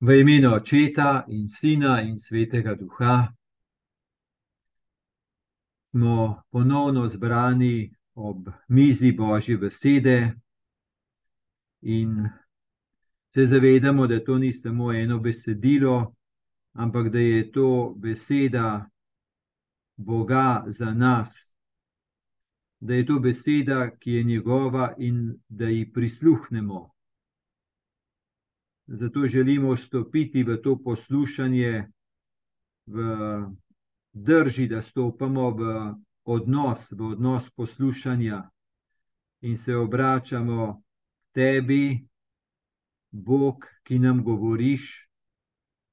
V imenu Očeta in Sina in Svetega Duha smo ponovno zbrani ob mizi Božje besede in se zavedamo, da to ni samo eno besedilo, ampak da je to beseda Boga za nas, da je to beseda, ki je njegova in da ji prisluhnemo. Zato želimo vstopiti v to poslušanje, v drži, da stopamo v odnos, v odnos poslušanja in se obračamo tebi, Bog, ki nam govoriš,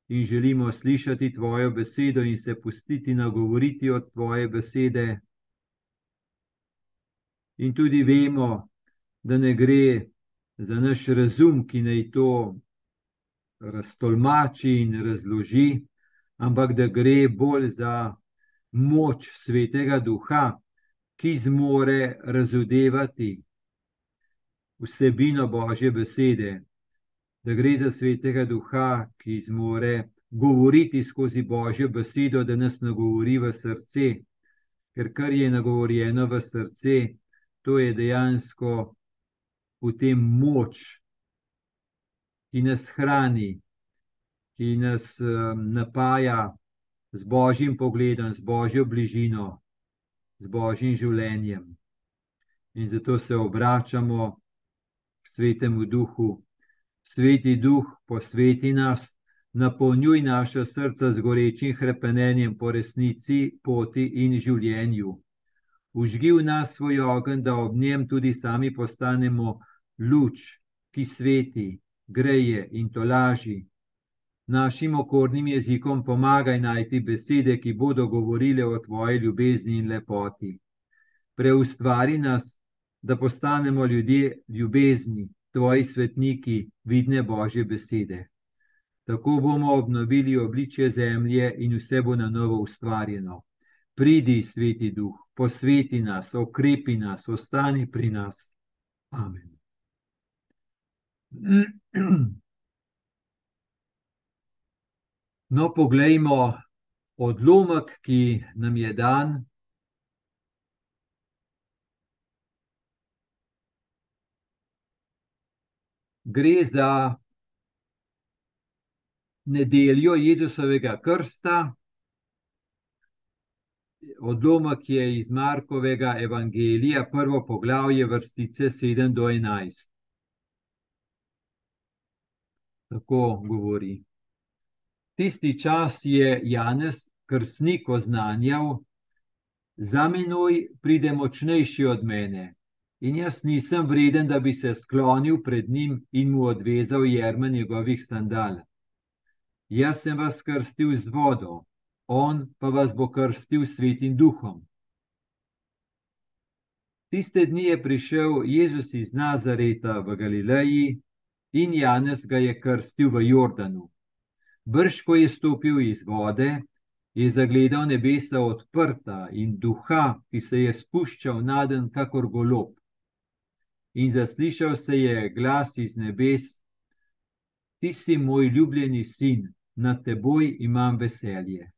in želimo slišati tvojo besedo in se pustiti nagovoriti od tvoje besede. In tudi vemo, da ne gre za naš razum, ki naj to raztolmači in razloži, ampak da gre bolj za moč svetega duha, ki zmore razodevati vsebino Božje besede. Da gre za svetega duha, ki zmore govoriti skozi Božjo besedo, da nas nagovori v srce, ker kar je nagovorjeno v srce, to je dejansko potem moč ki nas hrani, ki nas napaja z božjim pogledom, z božjo bližino, z božjim življenjem. In zato se obračamo k svetemu duhu. Sveti duh, posveti nas, napolnjuj naše srca z gorečim krepenjem po resnici, poti in življenju. Užgi v nas svoj ogenj, da ob njem tudi sami postanemo luč, ki sveti, greje in tolaži. Našim okornim jezikom pomagaj najti besede, ki bodo govorile o tvoji ljubezni in lepoti. Preustvari nas, da postanemo ljudje ljubezni, tvoji svetniki, vidne božje besede. Tako bomo obnovili obličje zemlje in vse bo na novo ustvarjeno. Pridi, sveti duh, posveti nas, okrepi nas, ostani pri nas. Amen. No, poglejmo odlomek, ki nam je dan. Gre za nedeljo Jezusovega krsta. Odlomek je iz Markovega evangelija, prvo poglavje, vrstice 7 do 11 tako govori. Tisti čas je Janez krstnik oznanjal, za menoj pride močnejši od mene. In jaz nisem vreden, da bi se sklonil pred njim in mu odvezal jerme njegovih sandal. Jaz sem vas krstil z vodo, on pa vas bo krstil svetim duhom. Tiste dni je prišel Jezus iz Nazareta v Galileji, in Janez ga je krstil v Jordanu. Brž, ko je stopil iz vode, je zagledal nebesa odprta in duha, ki se je spuščal naden, kakor golob. In zaslišal se je glas iz nebes: Ti si moj ljubljeni sin, na teboj imam veselje.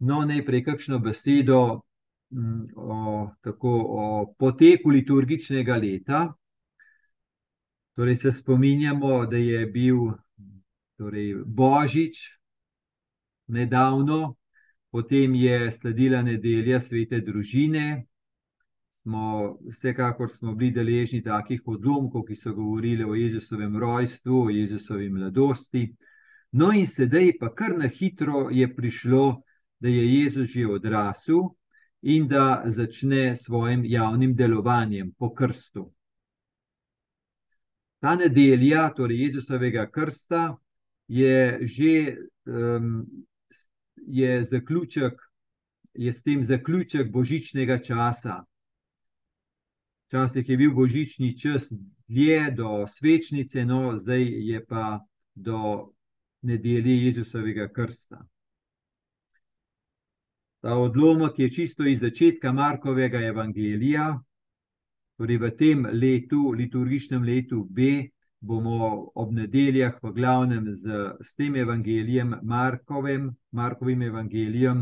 No, najprej kakšno besedo o, tako, o poteku liturgičnega leta. Torej, se spominjamo, da je bil torej, Božič nedavno, potem je sledila nedelja svete družine. Smo, vsekakor smo bili deležni takih odlomkov, ki so govorili o Jezusovem rojstvu, o Jezusovi mladosti. No, in sedaj pa kar na hitro je prišlo, da je Jezus že odrasel in da začne s svojim javnim delovanjem po krstu. Ta nedelja, torej Jezusovega krsta, je že um, je zaključek, je s tem zaključek božičnega časa. Včasih je bil božični čas dlje do svečnice, no zdaj je pa do nedelje Jezusovega krsta. Ta odlomek je čisto iz začetka Markovega evangelija. Torej, v tem letu, liturgičnem letu B, bomo ob nedeljah, v glavnem, z, s tem evangelijem, Markovim, Markovim evangelijem.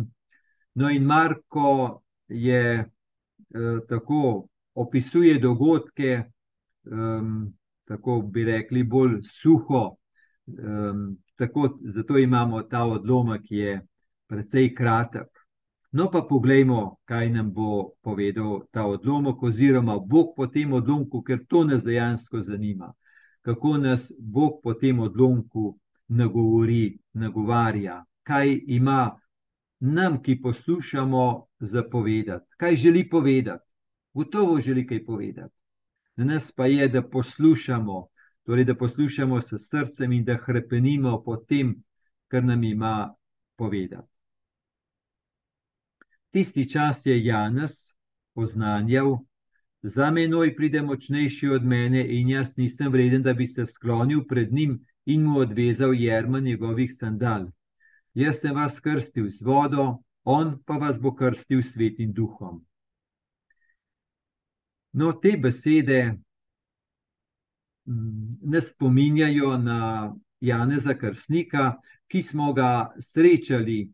No, in Marko je eh, tako opisuje dogodke, um, tako bi rekli, bolj suho. Um, tako, zato imamo ta odlomek, ki je precej kratek. No, pa poglejmo, kaj nam bo povedal ta odlomek, oziroma Bog po tem odlomku, ker to nas dejansko zanima. Kako nas Bog po tem odlomku nagovori, nagovarja, kaj ima nam, ki poslušamo, zapovedati, kaj želi povedati. Gotovo želi kaj povedati. Na nas pa je, da poslušamo, torej da poslušamo s srcem in da krepenimo po tem, kar nam ima povedati. Tisti čas je Janes poznanjal, za menoj pride močnejši od mene in jaz nisem vreden, da bi se sklonil pred njim in mu odvezal jerma njegovih sandal. Jaz sem vas krstil z vodo, on pa vas bo krstil svetim duhom. No, te besede mm, ne spominjajo na Janeza Krstnika, ki smo ga srečali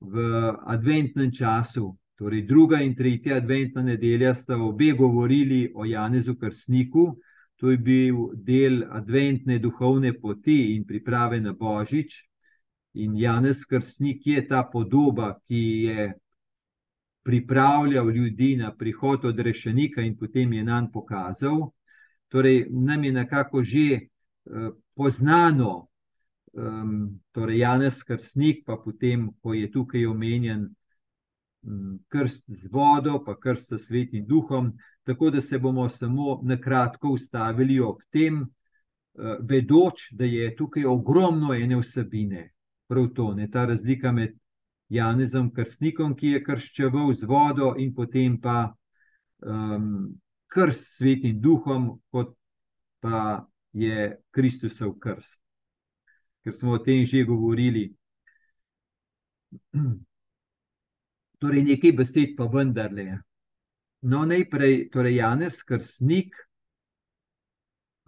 v adventnem času. Torej, druga in tretja adventna nedelja sta obe govorili o Janezu Krstniku. To je bil del adventne duhovne poti in priprave na Božič. In Janez Krstnik je ta podoba, ki je pripravljal ljudi na prihod od rešenika in potem je nam pokazal. Torej, nam je nekako že uh, poznano, um, torej Janez Krstnik, pa potem, ko je tukaj omenjen um, krst z vodo, pa krst s svetim duhom. Tako da se bomo samo na kratko ustavili ob tem, uh, vedoč, da je tukaj ogromno ene vsebine. Prav to, ne ta razlika med Janezom Krstnikom, ki je krščeval z vodo, in potem pa um, krst s svetim duhom, kot pa je Kristusov krst. Ker smo o tem že govorili. Torej, nekaj besed pa vendarle. No, najprej, torej Janez Krstnik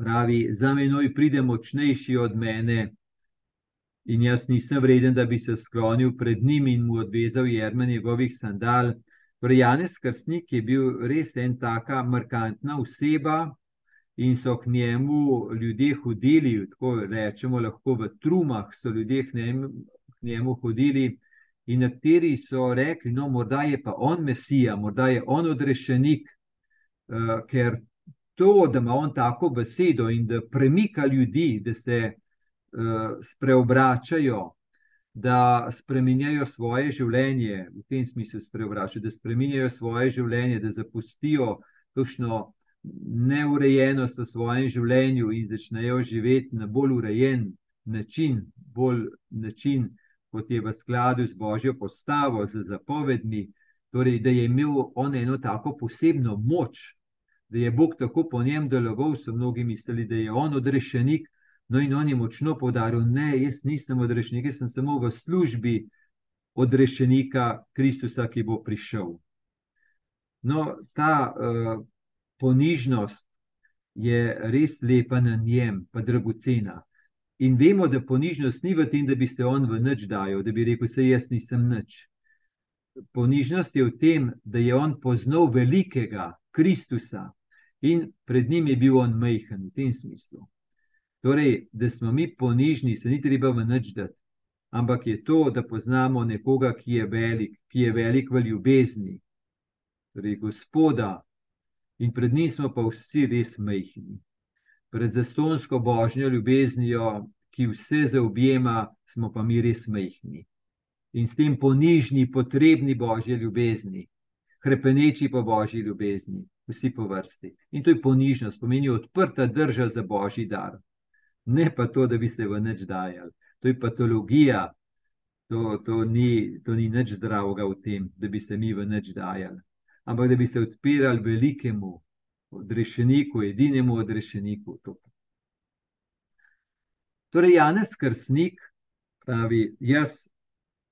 pravi: Za menoj pride močnejši od mene in jaz nisem vreden, da bi se sklonil pred njim in mu odvezal jerme njegovih sandal. Torej, Janez Krstnik je bil res en taka markantna oseba in so k njemu ljudje hodili, tako rečemo, lahko v trumah so ljudje k njemu, k njemu hodili. In nekateri so rekli, no, morda je pa on Mesija, morda je on odrešenik, uh, ker to, da ima on tako besedo in da premika ljudi, da se uh, spreobračajo, da spremenjajo svoje življenje, v tem smislu da spremenjajo svoje življenje, da zapustijo kakšno neurejenost v svojem življenju in začnejo živeti na bolj urejen način, bolj način, kot je v skladu z božjo postavo, z zapovedmi. Torej, da je imel on eno tako posebno moč, da je Bog tako po njem deloval, so mnogi mislili, da je on odrešenik, No, in on je močno povdaril, da jaz nisem odrešenik, jaz sem samo v službi odrešenika Kristusa, ki bo prišel. No, ta uh, ponižnost je res lepa na njem, pa dragocena. In vemo, da ponižnost ni v tem, da bi se on v nič dajal, da bi rekel, da jaz nisem nič. Ponižnost je v tem, da je on poznal velikega Kristusa in pred njim je bil on majhen v tem smislu. Torej, da smo mi ponižni, se ni treba v nič dati, ampak je to, da poznamo nekoga, ki je velik, ki je velik v ljubezni, torej Gospoda, in pred njim smo pa vsi res majhni. Pred zastonsko božjo ljubeznijo, ki vse zaobjema, smo pa mi res majhni. In s tem ponižni, potrebni božje ljubezni, krepeneči po božji ljubezni, vsi po vrsti. In to je ponižnost, pomeni odprta drža za božji dar ne pa to, da bi se v nič dajali. To je patologija, to, to, ni, to ni nič zdravega v tem, da bi se mi v nič dajali. Ampak da bi se odpirali velikemu odrešeniku, edinemu odrešeniku. Torej, Janez Krstnik pravi: Jaz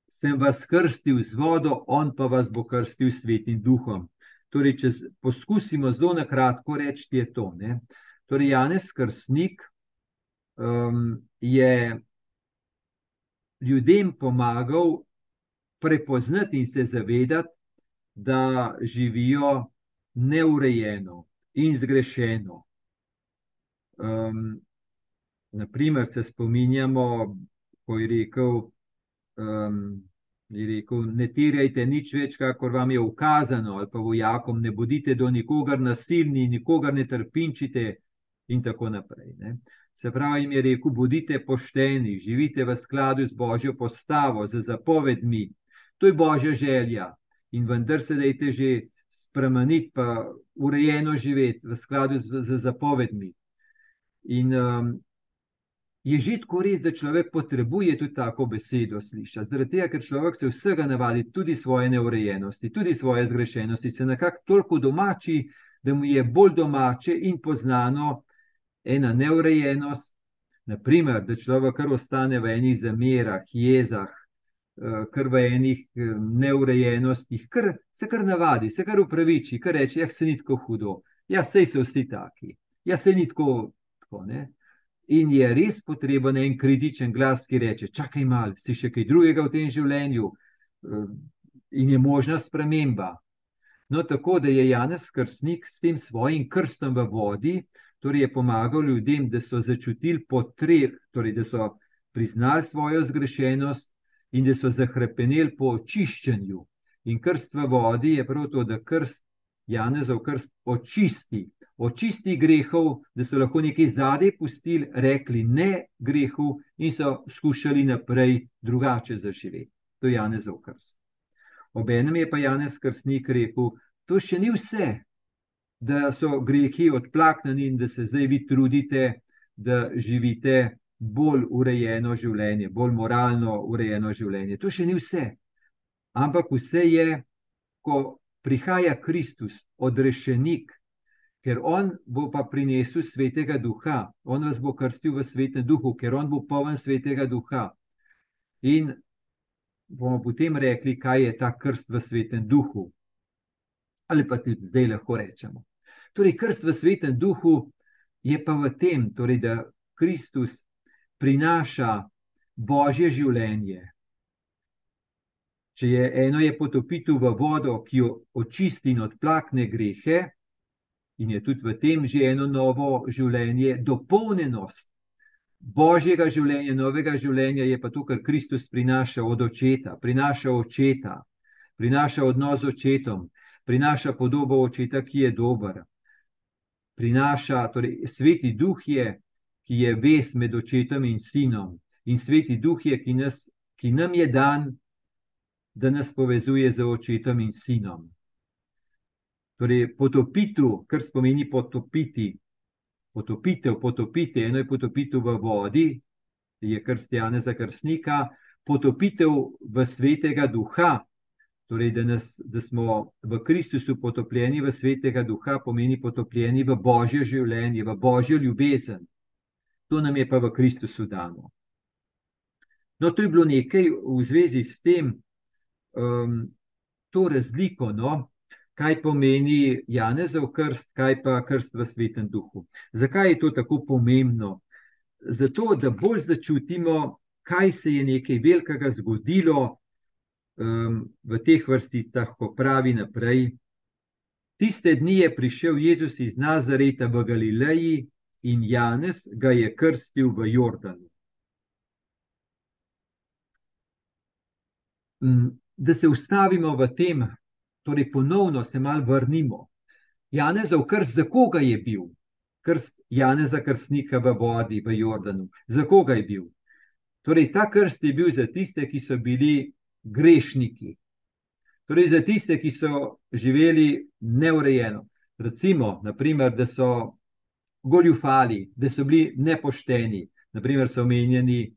sem vas krstil z vodo, on pa vas bo krstil s svetim duhom. Torej, če poskusimo zelo na kratko reči, je to. Ne? Torej, Janez Krsnik um, je ljudem pomagal prepoznati in se zavedati, da živijo neurejeno in zgrešeno. Um, naprimer, se spominjamo, ko je rekel, um, je rekel: Ne terjajte nič več, kakor vam je ukazano, ali pa vojakom, ne bodite do nikogar nasilni, nikogar ne trpinčite, in tako naprej. Ne. Se pravi, jim je rekel: Bodite pošteni, živite v skladu z božjo postavo, z zapovedmi. To je božja želja. In vendar se dajte že spremeniti, pa urejeno živeti v skladu z, z zapovedmi. In um, je že tako res, da človek potrebuje tudi tako besedo slišati. Zaradi tega, ker človek se vsega navadi, tudi svoje neurejenosti, tudi svoje zgrešenosti, se nekako toliko domači, da mu je bolj domače in poznano ena neurejenost, naprimer, da človek kar ostane v enih zamerah, jezah, kar v enih eh, neurejenostih, kar se kar navadi, se kar upraviči, kar reče: Ja, se ni tako hudo, ja, sej so vsi taki, ja, se ni tako. tako In je res potreben en kritičen glas, ki reče: Čakaj, malo, si še kaj drugega v tem življenju, eh, in je možna sprememba. No, tako da je Janez Krstnik s tem svojim krstom v vodi, torej je pomagal ljudem, da so začutili potreb, torej da so priznali svojo zgrešenost in da so zahrepeneli po očiščenju. In krst v vodi je prav to, da krst Janezov krst očisti, očisti grehov, da so lahko nekaj zadej pustili, rekli ne grehu in so skušali naprej drugače zaživeti. To je Janezov krst. Obenem je pa Janez Krstnik rekel, to še ni vse, da so grehi odplaknjeni in da se zdaj vi trudite, da živite bolj urejeno življenje, bolj moralno urejeno življenje. To še ni vse. Ampak vse je, ko prihaja Kristus, odrešenik, ker on bo pa prinesel svetega duha, on vas bo krstil v svetem duhu, ker on bo poln svetega duha. In bomo potem rekli, kaj je ta krst v svetem duhu. Ali pa tudi zdaj lahko rečemo. Torej, krst v svetem duhu je pa v tem, torej, da Kristus prinaša božje življenje. Če je eno je potopitev v vodo, ki jo očisti in odplakne grehe, in je tudi v tem že eno novo življenje, dopolnjenost božjega življenja, novega življenja, je pa to, kar Kristus prinaša od očeta, prinaša očeta, prinaša odnos z očetom, prinaša podobo očeta, ki je dober prinaša, torej sveti duh je, ki je ves med očetom in sinom, in sveti duh je, ki, nas, ki nam je dan, da nas povezuje z očetom in sinom. Torej, potopitev, kar pomeni potopiti, potopitev, potopiti, eno je potopitev v vodi, je krstjane za krstnika, potopitev v svetega duha, Torej, da, nas, da smo v Kristusu potopljeni v svetega duha, pomeni potopljeni v božje življenje, v božjo ljubezen. To nam je pa v Kristusu dano. No, to je bilo nekaj v zvezi s tem, um, to razliko, no, kaj pomeni Janezov krst, kaj pa krst v svetem duhu. Zakaj je to tako pomembno? Zato, da bolj začutimo, kaj se je nekaj velikega zgodilo um, v teh vrsticah, ko pravi naprej. Tiste dni je prišel Jezus iz Nazareta v Galileji in Janez ga je krstil v Jordanu. Da se ustavimo v tem, torej ponovno se malo vrnimo. Janezov krst, za koga je bil? Krst Janeza krstnika v vodi v Jordanu. Za koga je bil? Torej, ta krst je bil za tiste, ki so bili grešniki. Torej, za tiste, ki so živeli neurejeno, recimo, naprimer, da so goljufali, da so bili nepošteni, naprimer, so omenjeni,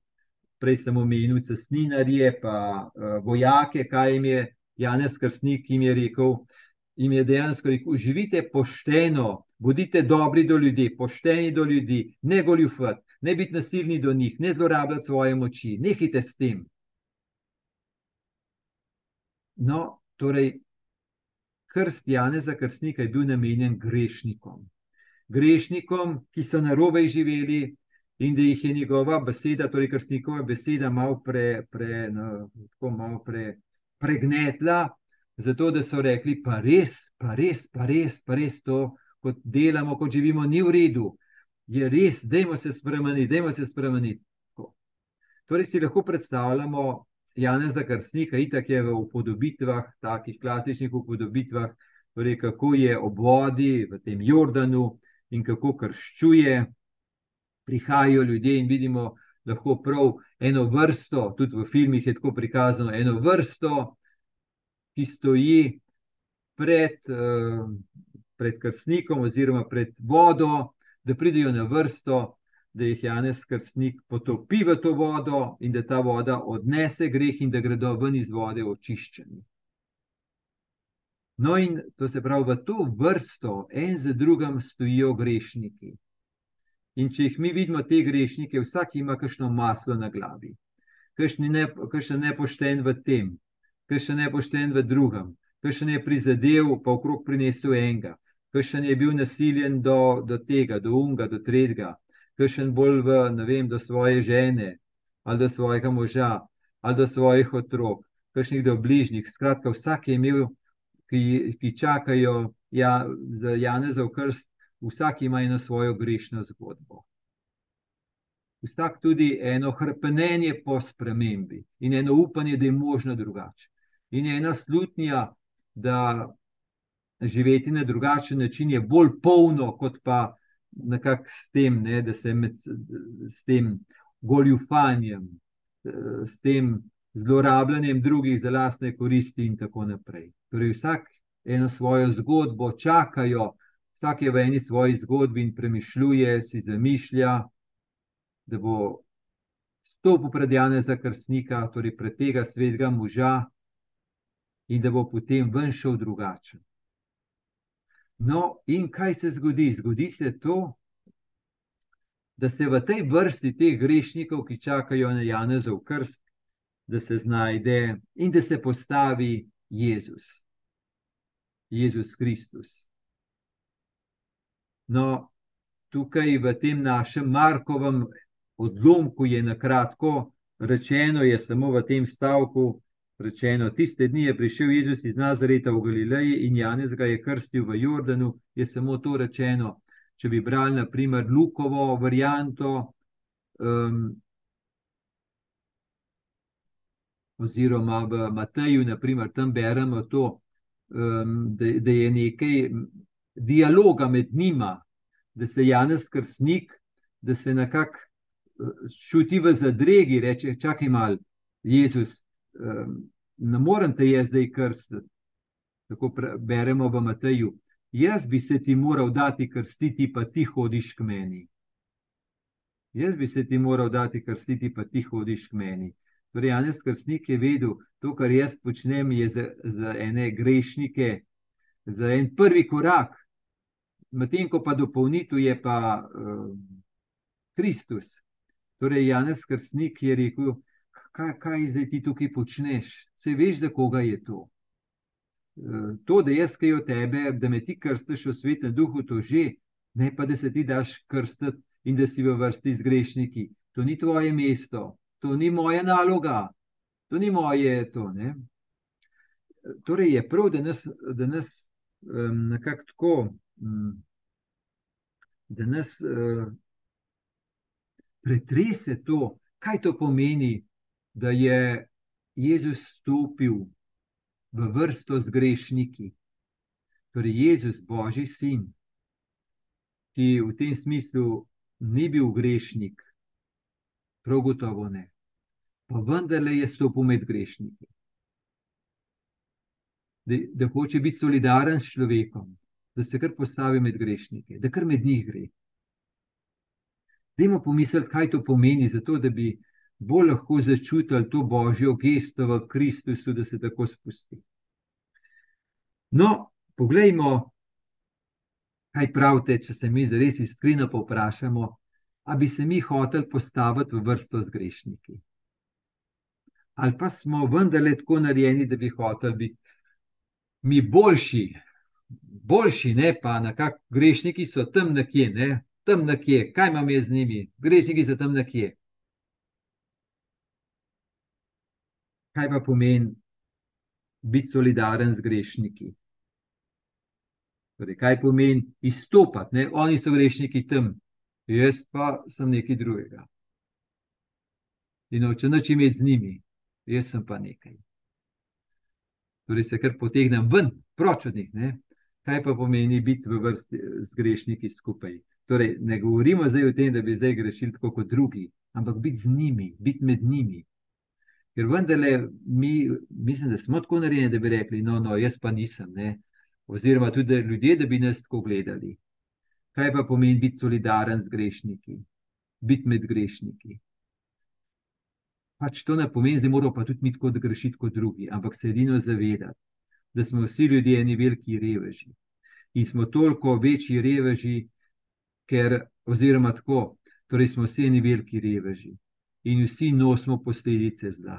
prej sem omenil, cestninarje, pa uh, vojake, kaj jim je Janez Krsnik jim je rekel. In je dejansko rekel: živite pošteno, bodite dobri do ljudi, pošteni do ljudi, ne goljufati, ne biti nasilni do njih, ne zlorabljati svoje moči, nehite s tem. No, torej, krst Janeza Krstnika je bil namenjen grešnikom. Grešnikom, ki so na robe živeli in da jih je njegova beseda, torej krstnikova beseda, malo, pre, pre, no, malo pre, pregnetla, zato da so rekli, pa res, pa res, pa res, pa res to, kot delamo, kot živimo, ni v redu. Je res, dajmo se spremeniti, dajmo se spremeniti. Torej si lahko predstavljamo Janeza Krstnika, itak je v upodobitvah, takih klasičnih upodobitvah, torej kako je ob vodi v tem Jordanu in kako krščuje. Prihajajo ljudje in vidimo lahko prav eno vrsto, tudi v filmih je tako prikazano, eno vrsto, ki stoji pred, pred krstnikom oziroma pred vodo, da pridejo na vrsto da jih Janez Krstnik potopi v to vodo in da ta voda odnese greh in da gredo ven iz vode očiščeni. No, in to se pravi, v to vrsto, en za drugim, stojijo grešniki. In če jih mi vidimo, te grešnike, vsak ima kakšno maslo na glavi, kakšen ne, nepošten v tem, kakšen nepošten v drugem, kakšen je prizadel, pa okrog prinesel enega, kakšen je bil nasiljen do, do tega, do unga, do tretjega, kakšen bolj v, ne vem, do svoje žene, ali do svojega moža, ali do svojih otrok, kakšnih do bližnjih. Skratka, vsak je imel, ki, ki čakajo ja, za Janezov krst, vsak ima eno svojo grešno zgodbo. Vsak tudi eno hrpenenje po spremembi in eno upanje, da je možno drugače. In ena slutnja, da živeti na drugačen način je bolj polno, kot pa s tem, ne, da se med s tem goljufanjem, s tem zlorabljanjem drugih za lastne koristi, in tako naprej. Torej, vsak eno svojo zgodbo čakajo, vsak je v eni svoji zgodbi in premišljuje, si zamišlja, da bo stopil pred Janeza Krstnika, torej pred tega svetega moža, in da bo potem ven šel drugačen. No, in kaj se zgodi? Zgodi se to, da se v tej vrsti teh grešnikov, ki čakajo na Janezov krst, da se znajde in da se postavi Jezus, Jezus Kristus. No, tukaj v tem našem Markovem odlomku je na kratko rečeno, je samo v tem stavku, rečeno, tiste dni je prišel Jezus iz Nazareta v Galileji in Janez ga je krstil v Jordanu, je samo to rečeno. Če bi brali, naprimer, Lukovo varianto, um, oziroma v Mateju, naprimer, tam beremo to, um, da, da je nekaj dialoga med njima, da se Janez Krstnik, da se nekako čuti v zadregi, reče: Čakaj malo, Jezus, ne morem te jaz zdaj krstiti. Tako beremo v Mateju. Jaz bi se ti moral dati krstiti, pa ti hodiš k meni. Jaz bi se ti moral dati krstiti, pa ti hodiš k meni. Torej, Janez Krstnik je vedel, to, kar jaz počnem, je za, za ene grešnike, za en prvi korak, medtem ko pa dopolnitev je pa uh, Kristus. Torej, Janez Krstnik je rekel, kaj, kaj zdaj ti tukaj počneš, se veš, za koga je to. E, to, da jaz kaj od tebe, da me ti krstiš v svetem duhu, to že, ne pa da se ti daš krstiti in da si v vrsti z grešniki. To ni tvoje mesto, to ni moja naloga, to ni moje. To, torej je prav, da nas, da nas um, nekako tako, um, da nas uh, pretrese to, kaj to pomeni, da je Jezus stopil v vrsto z grešniki. Torej, Jezus, Božji sin, ki v tem smislu ni bil grešnik, prav gotovo ne, pa vendarle je stopil med grešniki. Da, da hoče biti solidaren s človekom, da se kar postavi med grešnike, da kar med njih gre. Dajmo pomisliti, kaj to pomeni, zato da bi bolj lahko začutili to božjo gesto v Kristusu, da se tako spusti. No, poglejmo, kaj pravite, če se mi res iskreno povprašamo, ali bi se mi hoteli postaviti v vrsto z grešniki. Ali pa smo vendarle tako narejeni, da bi hoteli biti mi boljši, boljši, ne pa nekako grešniki so tam nekje, ne, tam nekje, kaj imam jaz z njimi, grešniki so tam nekje. Kaj pa pomeni biti solidaren z grešniki? Torej, kaj pomeni izstopati? Ne? Oni so grešniki tam, jaz pa sem nekaj drugega. In če noč imeti z njimi, jaz sem pa nekaj. Torej, se kar potegnem ven, proč od njih. Ne? Kaj pa pomeni biti v vrsti z grešniki skupaj? Torej, ne govorimo zdaj o tem, da bi zdaj grešili tako kot drugi, ampak biti z njimi, biti med njimi. Ker vendarle, mi, mislim, da smo tako narejeni, da bi rekli: No, no, jaz pa nisem. Ne? Oziroma, tudi da ljudje, da bi nas tako gledali. Kaj pa pomeni biti solidaren z grešniki, biti med grešniki? Pač to ne pomeni, da moramo pa tudi mi tako grešiti kot drugi, ampak se edino zavedati, da smo vsi ljudje eni veliki reveži. In smo toliko večji reveži, ker, oziroma tako, torej smo vsi eni veliki reveži in vsi nosimo posledice zla.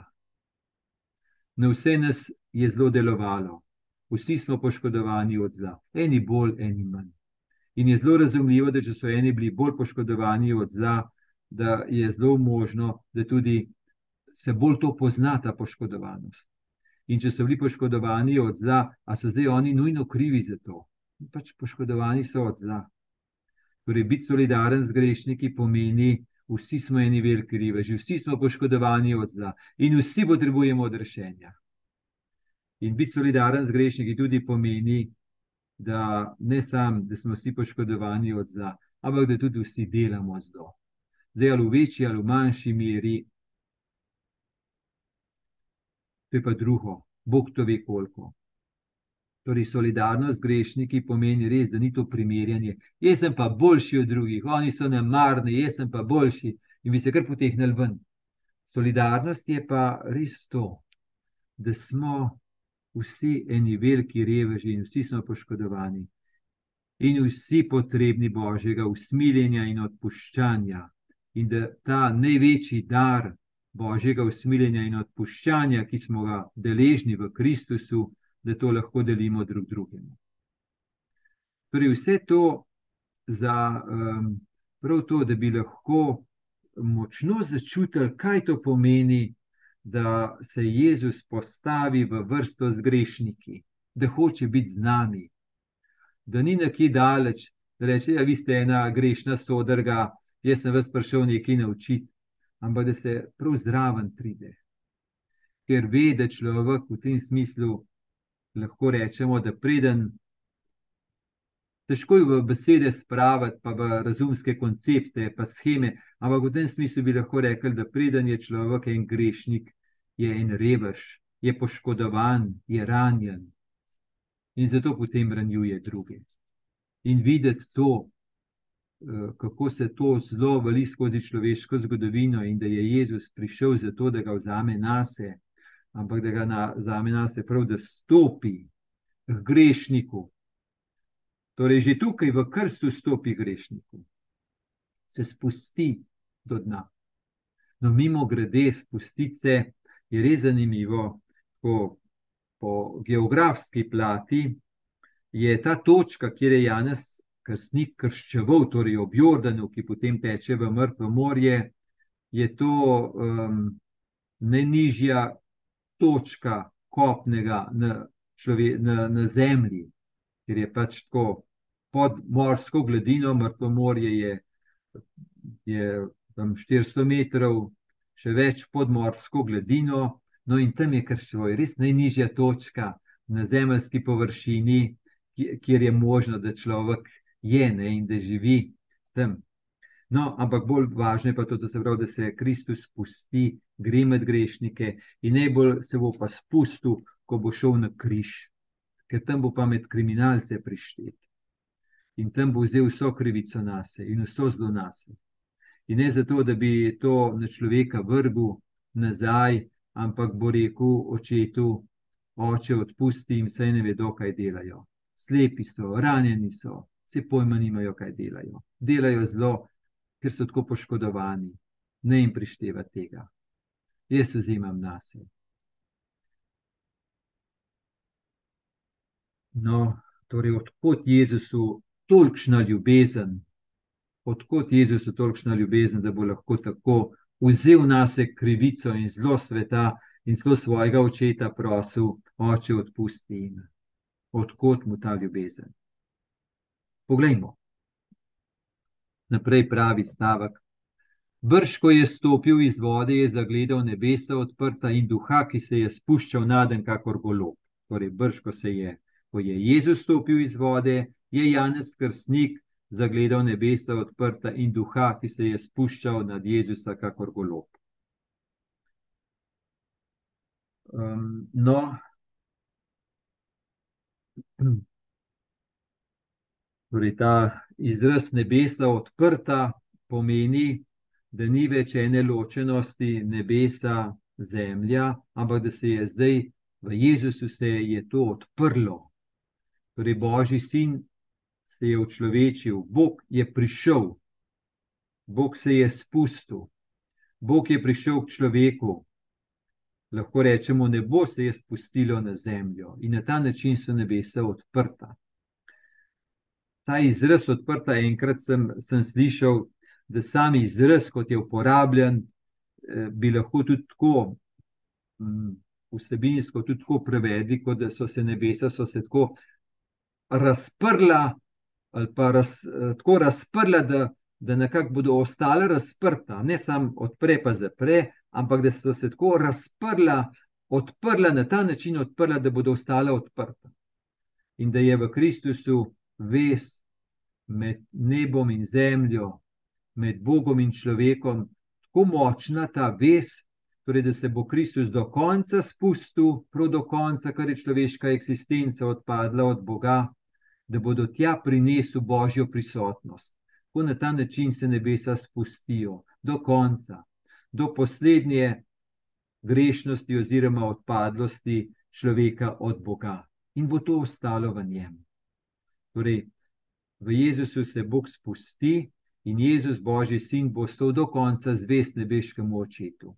Na vse nas je zelo delovalo, vsi smo poškodovani od zla, eni bolj, eni manj. In je zelo razumljivo, da če so eni bili bolj poškodovani od zla, da je zelo možno, da tudi se bolj to pozna, ta poškodovanost. In če so bili poškodovani od zla, a so zdaj oni nujno krivi za to? Pač poškodovani so od zla. Torej, biti solidaren z grešniki pomeni, vsi smo eni veliki riveži, vsi smo poškodovani od zla in vsi potrebujemo odrešenja. In biti solidaren z grešniki tudi pomeni, da ne samo, da smo vsi poškodovani od zla, ampak da tudi vsi delamo zlo. Zdaj, ali v večji ali v manjši meri, to je pa drugo, Bog to ve koliko. Torej, solidarnost z grešniki pomeni res, da ni to primerjanje. Jaz sem pa boljši od drugih, oni so nemarni, jaz sem pa boljši in bi se kar potehnili ven. Solidarnost je pa res to, da smo vsi eni veliki reveži in vsi smo poškodovani. In vsi potrebni božjega usmiljenja in odpuščanja, in da ta največji dar božjega usmiljenja in odpuščanja, ki smo ga deležni v Kristusu, da to lahko delimo drug drugemu. Torej, vse to za um, prav to, da bi lahko močno začutili, kaj to pomeni, da se Jezus postavi v vrsto z grešniki, da hoče biti z nami, da ni nekje daleč, da reče: ja, Vi ste ena grešna sodrga, jaz sem vas prišel nekaj naučiti ampak da se prav zraven pride. Ker ve, da človek v tem smislu lahko rečemo, da preden. Težko je v besede spraviti, pa v razumske koncepte, pa scheme, ampak v tem smislu bi lahko rekli, da preden je človek en grešnik, je en revež, je poškodovan, je ranjen in zato potem ranjuje druge. In videti to, kako se to zelo vali skozi človeško zgodovino in da je Jezus prišel zato, da ga vzame na sebe, ampak da ga na, vzame na sebe, prav da stopi k grešniku. Torej, že tukaj v krstu stopi grešniku, se spusti do dna. No, mimo grede, spustiti se je res zanimivo, ko po geografski plati je ta točka, kjer je Janes krstnik krščeval, torej ob Jordanu, ki potem teče v mrtvo morje, je to um, najnižja točka kopnega na, člove, na, na zemlji, ker je pač tako pod morsko gladino, mrtvo morje je, je tam 400 metrov, še več pod morsko gladino, no in tam je kar svoj, res najnižja točka na zemeljski površini, kjer je možno, da človek je ne, in da živi tam. No, ampak bolj važno je pa to, da se, pravi, da se Kristus spusti, gre med grešnike in najbolj se bo pa spustil, ko bo šel na križ, ker tam bo pa med kriminalce prištet. In tam bo vzel vso krivico nase in vso zlo nase. In ne zato, da bi to na človeka vrgel nazaj, ampak bo rekel očetu, oče, odpusti jim, saj ne vedo, kaj delajo. Slepi so, ranjeni so, vse pojma nimajo, kaj delajo. Delajo zelo, ker so tako poškodovani, ne jim prišteva tega. Jaz vzimam na sebe. No, torej, odkot Jezusu tolikšna ljubezen, odkot Jezusu tolikšna ljubezen, da bo lahko tako vzel na sebe krivico in zlo sveta in zlo svojega očeta prosil, oče, odpusti jim. Odkot mu ta ljubezen? Poglejmo. Naprej pravi stavek. Brž, ko je stopil iz vode, je zagledal nebesa odprta in duha, ki se je spuščal naden, kakor golo. Torej, brž, ko je Ko je Jezus stopil iz vode, je Janez Krstnik zagledal nebesa odprta in duha, ki se je spuščal nad Jezusa, kakor golob. Um, no, torej ta izraz nebesa odprta pomeni, da ni več ene ločenosti nebesa, zemlja, ampak da se je zdaj v Jezusu se je to odprlo. Torej, Božji sin se je učlovečil, Bog je prišel, Bog se je spustil, Bog je prišel k človeku. Lahko rečemo, nebo se je spustilo na zemljo in na ta način so nebesa odprta. Ta izraz odprta, enkrat sem, sem slišal, da sam izraz, kot je uporabljen, eh, bi lahko tudi tako mm, vsebinsko tudi tako prevedli, kot da so se nebesa so se tako razprla, ali pa raz, tako razprla, da, da nekako bodo ostala razprta, ne samo odpre, pa zapre, ampak da so se tako razprla, odprla na ta način, odprla, da bodo ostala odprta. In da je v Kristusu ves med nebom in zemljo, med Bogom in človekom, tako močna ta ves. Torej, da se bo Kristus do konca spustil, prav do konca, kar je človeška eksistenca odpadla od Boga, da bodo tja prinesli božjo prisotnost. Ko na ta način se nebesa spustijo do konca, do poslednje grešnosti oziroma odpadlosti človeka od Boga in bo to ostalo v njem. Torej, v Jezusu se Bog spusti in Jezus, Božji sin, bo stal do konca zvest nebeškemu očetu.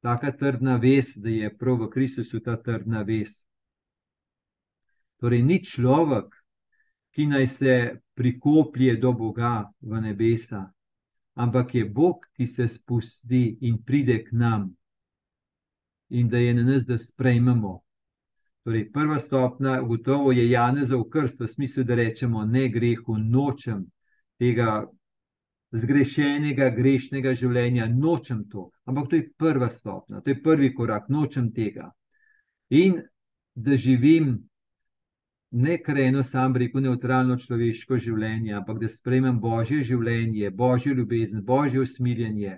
Taka trdna vest, da je prav v Kristusu ta trdna vest. Torej, ni človek, ki naj se prikoplje do Boga v nebesa, ampak je Bog, ki se spusti in pride k nam in da je na nas, da sprejmemo. Torej, prva stopna, gotovo je Janezov krst, v smislu, da rečemo ne grehu, nočem tega zgrešenega, grešnega življenja, nočem to. Ampak to je prva stopna, to je prvi korak, nočem tega. In da živim ne kar eno sam rekel, neutralno človeško življenje, ampak da sprejmem božje življenje, božjo ljubezen, božje usmiljenje,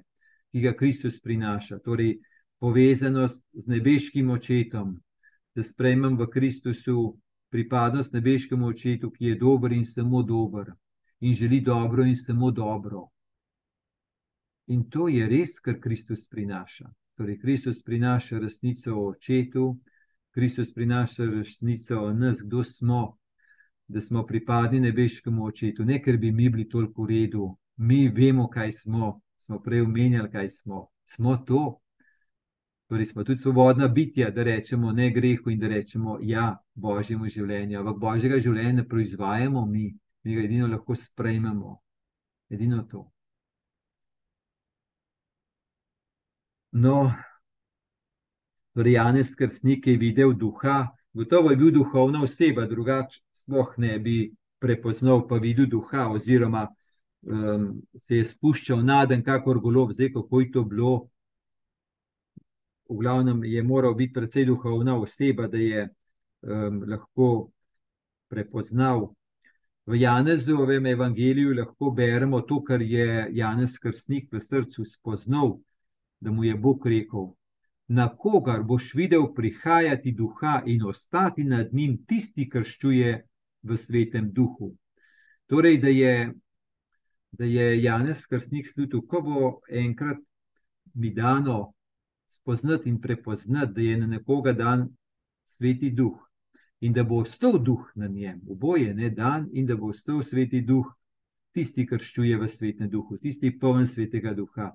ki ga Kristus prinaša, torej povezanost z nebeškim očetom, da sprejmem v Kristusu pripadnost nebeškemu očetu, ki je dober in samo dober in želi dobro in samo dobro. In to je res, kar Kristus prinaša. Torej, Kristus prinaša resnico o očetu, Kristus prinaša resnico o nas, kdo smo, da smo pripadni nebeškemu očetu, ne ker bi mi bili toliko v redu, mi vemo, kaj smo, smo prej omenjali, kaj smo. Smo to. Torej, smo tudi svobodna bitja, da rečemo ne grehu in da rečemo ja božjemu življenju. Ampak božjega življenja ne proizvajamo mi, mi ga edino lahko sprejmemo. Edino to. No, Torej, Janez Krstnik je videl duha, gotovo je bil duhovna oseba, drugače sploh ne bi prepoznal, pa videl duha, oziroma um, se je spuščal naden, kakor golo, zdaj kako je to bilo. V glavnem je moral biti precej duhovna oseba, da je um, lahko prepoznal. V Janezovem evangeliju lahko beremo to, kar je Janez Krstnik v srcu spoznal, da mu je Bog rekel: na kogar boš videl prihajati duha in ostati nad njim, tisti, ki ščuje v svetem duhu. Torej, da je, da je Janez Krstnik slutil, ko bo enkrat mi dano spoznati in prepoznati, da je na nekoga dan sveti duh in da bo ostal duh na njem, oboje ne dan, in da bo ostal sveti duh, tisti, ki ščuje v svetem duhu, tisti poln svetega duha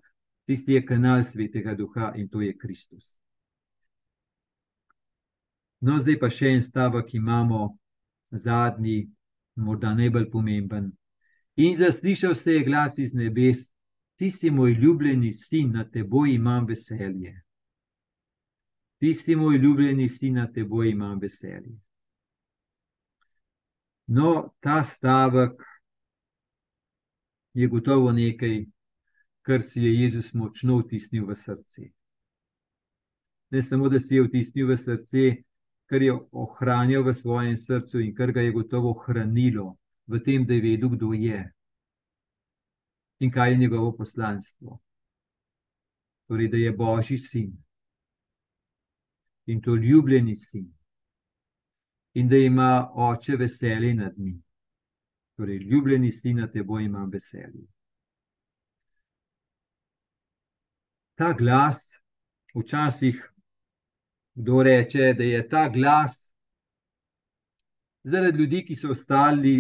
tisti je kanal svetega duha in to je Kristus. No, zdaj pa še en stavek imamo zadnji, morda najbolj pomemben. In zaslišal se je glas iz nebes: Ti si moj ljubljeni sin, na teboj imam veselje. Ti si moj ljubljeni sin, na teboj imam veselje. No, ta stavek je gotovo nekaj, kar si je Jezus močno vtisnil v srce. Ne samo, da si je vtisnil v srce, kar je ohranjal v svojem srcu in kar ga je gotovo hranilo v tem, da je vedel, kdo je in kaj je njegovo poslanstvo. Torej, da je Božji sin in to ljubljeni sin, in da ima oče veselje nad njim. Torej, ljubljeni sin na teboj ima veselje. Ta glas, včasih kdo reče, da je ta glas zaradi ljudi, ki so, ostali,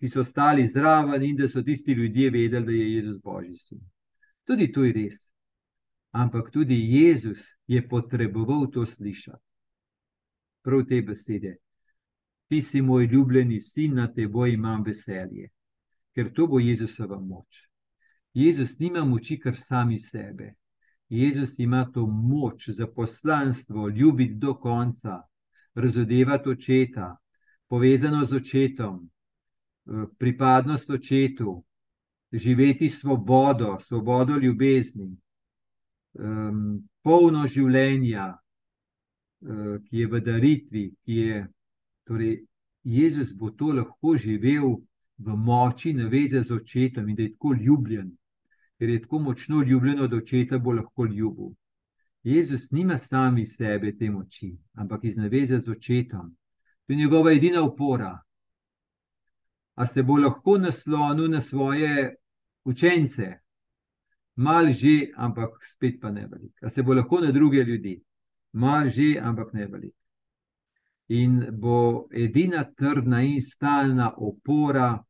ki so stali zraven in da so tisti ljudje vedeli, da je Jezus Božji sin. Tudi to je res. Ampak tudi Jezus je potreboval to slišati. Prav te besede. Ti si moj ljubljeni sin, na teboj imam veselje, ker to bo Jezusova moč. Jezus nima moči kar sami sebe. Jezus ima to moč za poslanstvo, ljubiti do konca, razodevati očeta, povezano z očetom, eh, pripadnost očetu, živeti svobodo, svobodo ljubezni, polno življenja, eh, ki je v daritvi, ki je. Torej, Jezus bo to lahko živel v moči naveze z očetom in da je tako ljubljen, ker je tako močno ljubljen od očeta, bo lahko ljubil. Jezus nima sami sebe te moči, ampak iz naveze z očetom. To je njegova edina opora. A se bo lahko naslonil na svoje učence, mal že, ampak spet pa ne velik. A se bo lahko na druge ljudi, mal že, ampak ne velik. In bo edina trdna in stalna opora,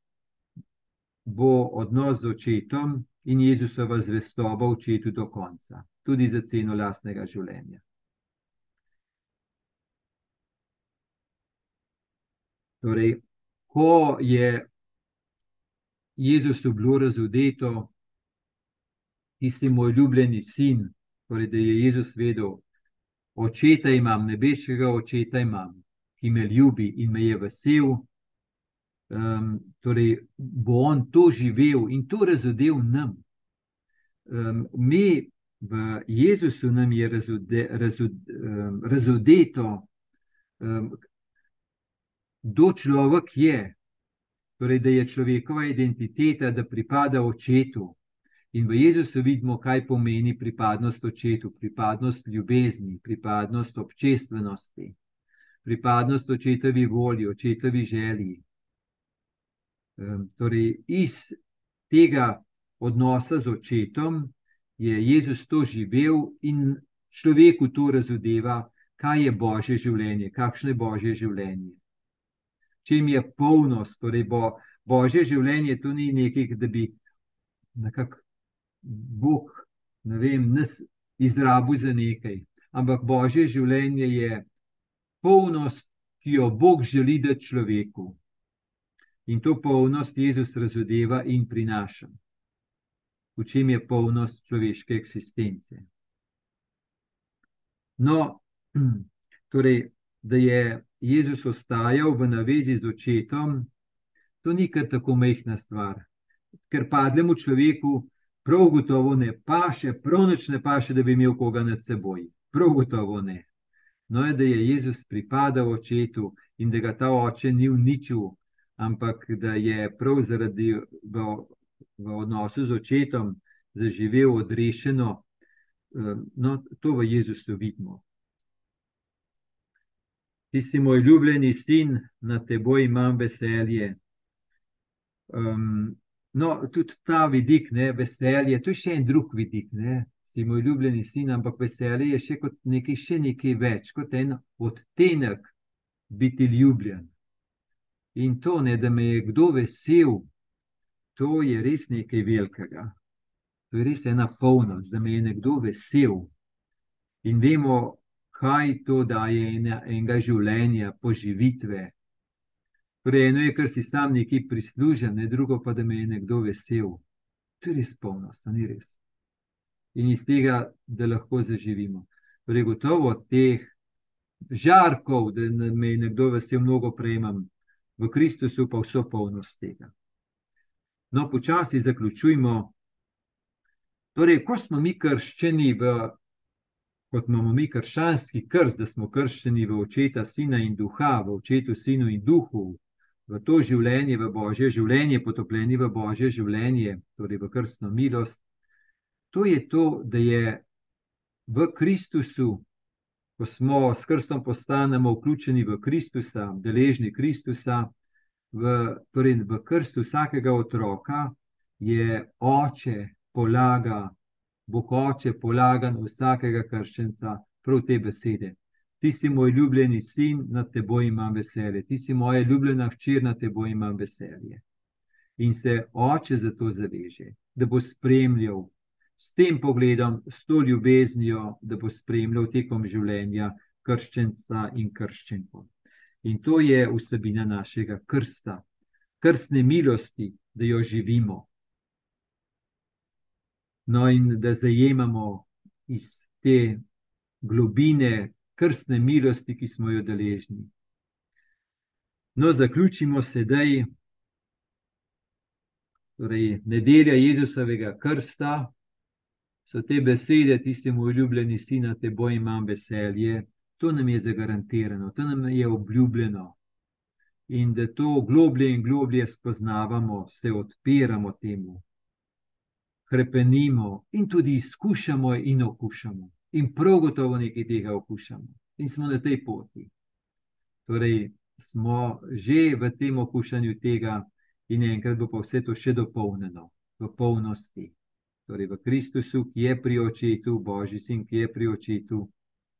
bo odnos z očetom in Jezusova zvestoba očetu do konca, tudi za ceno lastnega življenja. Torej, ko je Jezusu bilo razudeto, tisti moj ljubljeni sin, torej, da je Jezus vedel, očeta imam, nebeškega očeta imam, ki me ljubi in me je vesel. Um, torej, bo on to živel in to razudel nam. Um, mi v Jezusu nam je razude, razud, um, razudeto, um, kdo človek je, torej da je človekova identiteta, da pripada očetu. In v Jezusu vidimo, kaj pomeni pripadnost očetu, pripadnost ljubezni, pripadnost občestvenosti, pripadnost očetovi volji, očetovi želji. Um, torej, iz tega odnosa z očetom je Jezus to živel in človeku to razodeva, kaj je božje življenje, kakšno je božje življenje čim je polnost, torej bo, božje življenje, to ni nekaj, da bi nekako Bog ne vem, nas izrabil za nekaj. Ampak božje življenje je polnost, ki jo Bog želi dati človeku. In to polnost Jezus razodeva in prinaša. V čem je polnost človeške eksistence? No, torej, da je Jezus ostajal v navezi z očetom, to ni kar tako mehna stvar. Ker padlemu človeku prav gotovo ne paše, prav noč ne paše, da bi imel koga nad seboj. Prav gotovo ne. No, je, da je Jezus pripadal očetu in da ga ta oče ni uničil, ampak da je prav zaradi v, v odnosu z očetom zaživel odrešeno. Eh, no, to v Jezusu vidimo ti si moj ljubljeni sin, na teboj imam veselje. Um, no, tudi ta vidik, ne, veselje, to je še en drug vidik. Ne. Si moj ljubljeni sin, ampak veselje je še kot nekaj, še nekaj več, kot en odtenek biti ljubljen. In to, ne, da me je kdo vesel, to je res nekaj velikega. To je res ena polnost, da me je nekdo vesel. In vemo, kaj to daje enega življenja, poživitve. Torej, eno je, kar si sam nekaj prislužim, ne drugo pa, da me je nekdo vesel. To je res polnost, ni res. In iz tega, da lahko zaživimo. Torej, gotovo teh žarkov, da me je nekdo vesel, mnogo prejemam, v Kristusu pa vso polnost tega. No, počasi zaključujmo. Torej, ko smo mi krščeni, v, kot imamo mi krščanski krst, da smo krščeni v očeta, sina in duha, v očetu, sinu in duhu, v to življenje, v božje življenje, potopljeni v božje življenje, torej v krstno milost. To je to, da je v Kristusu, ko smo s krstom postanemo vključeni v Kristusa, deležni Kristusa, v, torej v krstu vsakega otroka je oče polaga, Bog oče polaga na vsakega krščenca prav te besede. Ti si moj ljubljeni sin, na teboj imam veselje, ti si moja ljubljena hčer, na teboj imam veselje. In se oče za to zaveže, da bo spremljal s tem pogledom, s to ljubeznijo, da bo spremljal tekom življenja krščenca in krščenko. In to je vsebina našega krsta, krstne milosti, da jo živimo. No, in da zajemamo iz te globine krstne milosti, ki smo jo deležni. No, zaključimo sedaj. Torej, nedelja Jezusovega krsta so te besede, ti si moj ljubljeni sin, na teboj imam veselje. To nam je zagarantirano, to nam je obljubljeno. In da to globlje in globlje spoznavamo, se odpiramo temu, krepenimo in tudi izkušamo in okušamo in prav gotovo nekaj tega okušamo, in smo na tej poti. Torej, smo že v tem okušanju tega, in enkrat bo pa vse to še dopolnjeno v polnosti. Torej, v Kristusu, ki je pri očetu, Božji sin, ki je pri očetu,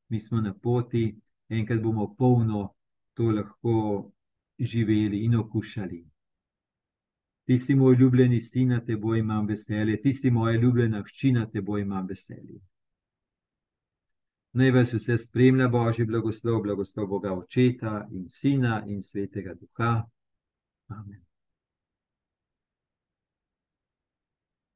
mi smo na poti, enkrat bomo polno to lahko živeli in okušali. Ti si moj ljubljeni sin, te boj imam veselje, ti si moja ljubljena hči, te boj imam veselje. Naj vas vse spremlja Božji blagoslov, blagoslov Boga Očeta in Sina in Svetega Duha. Amen.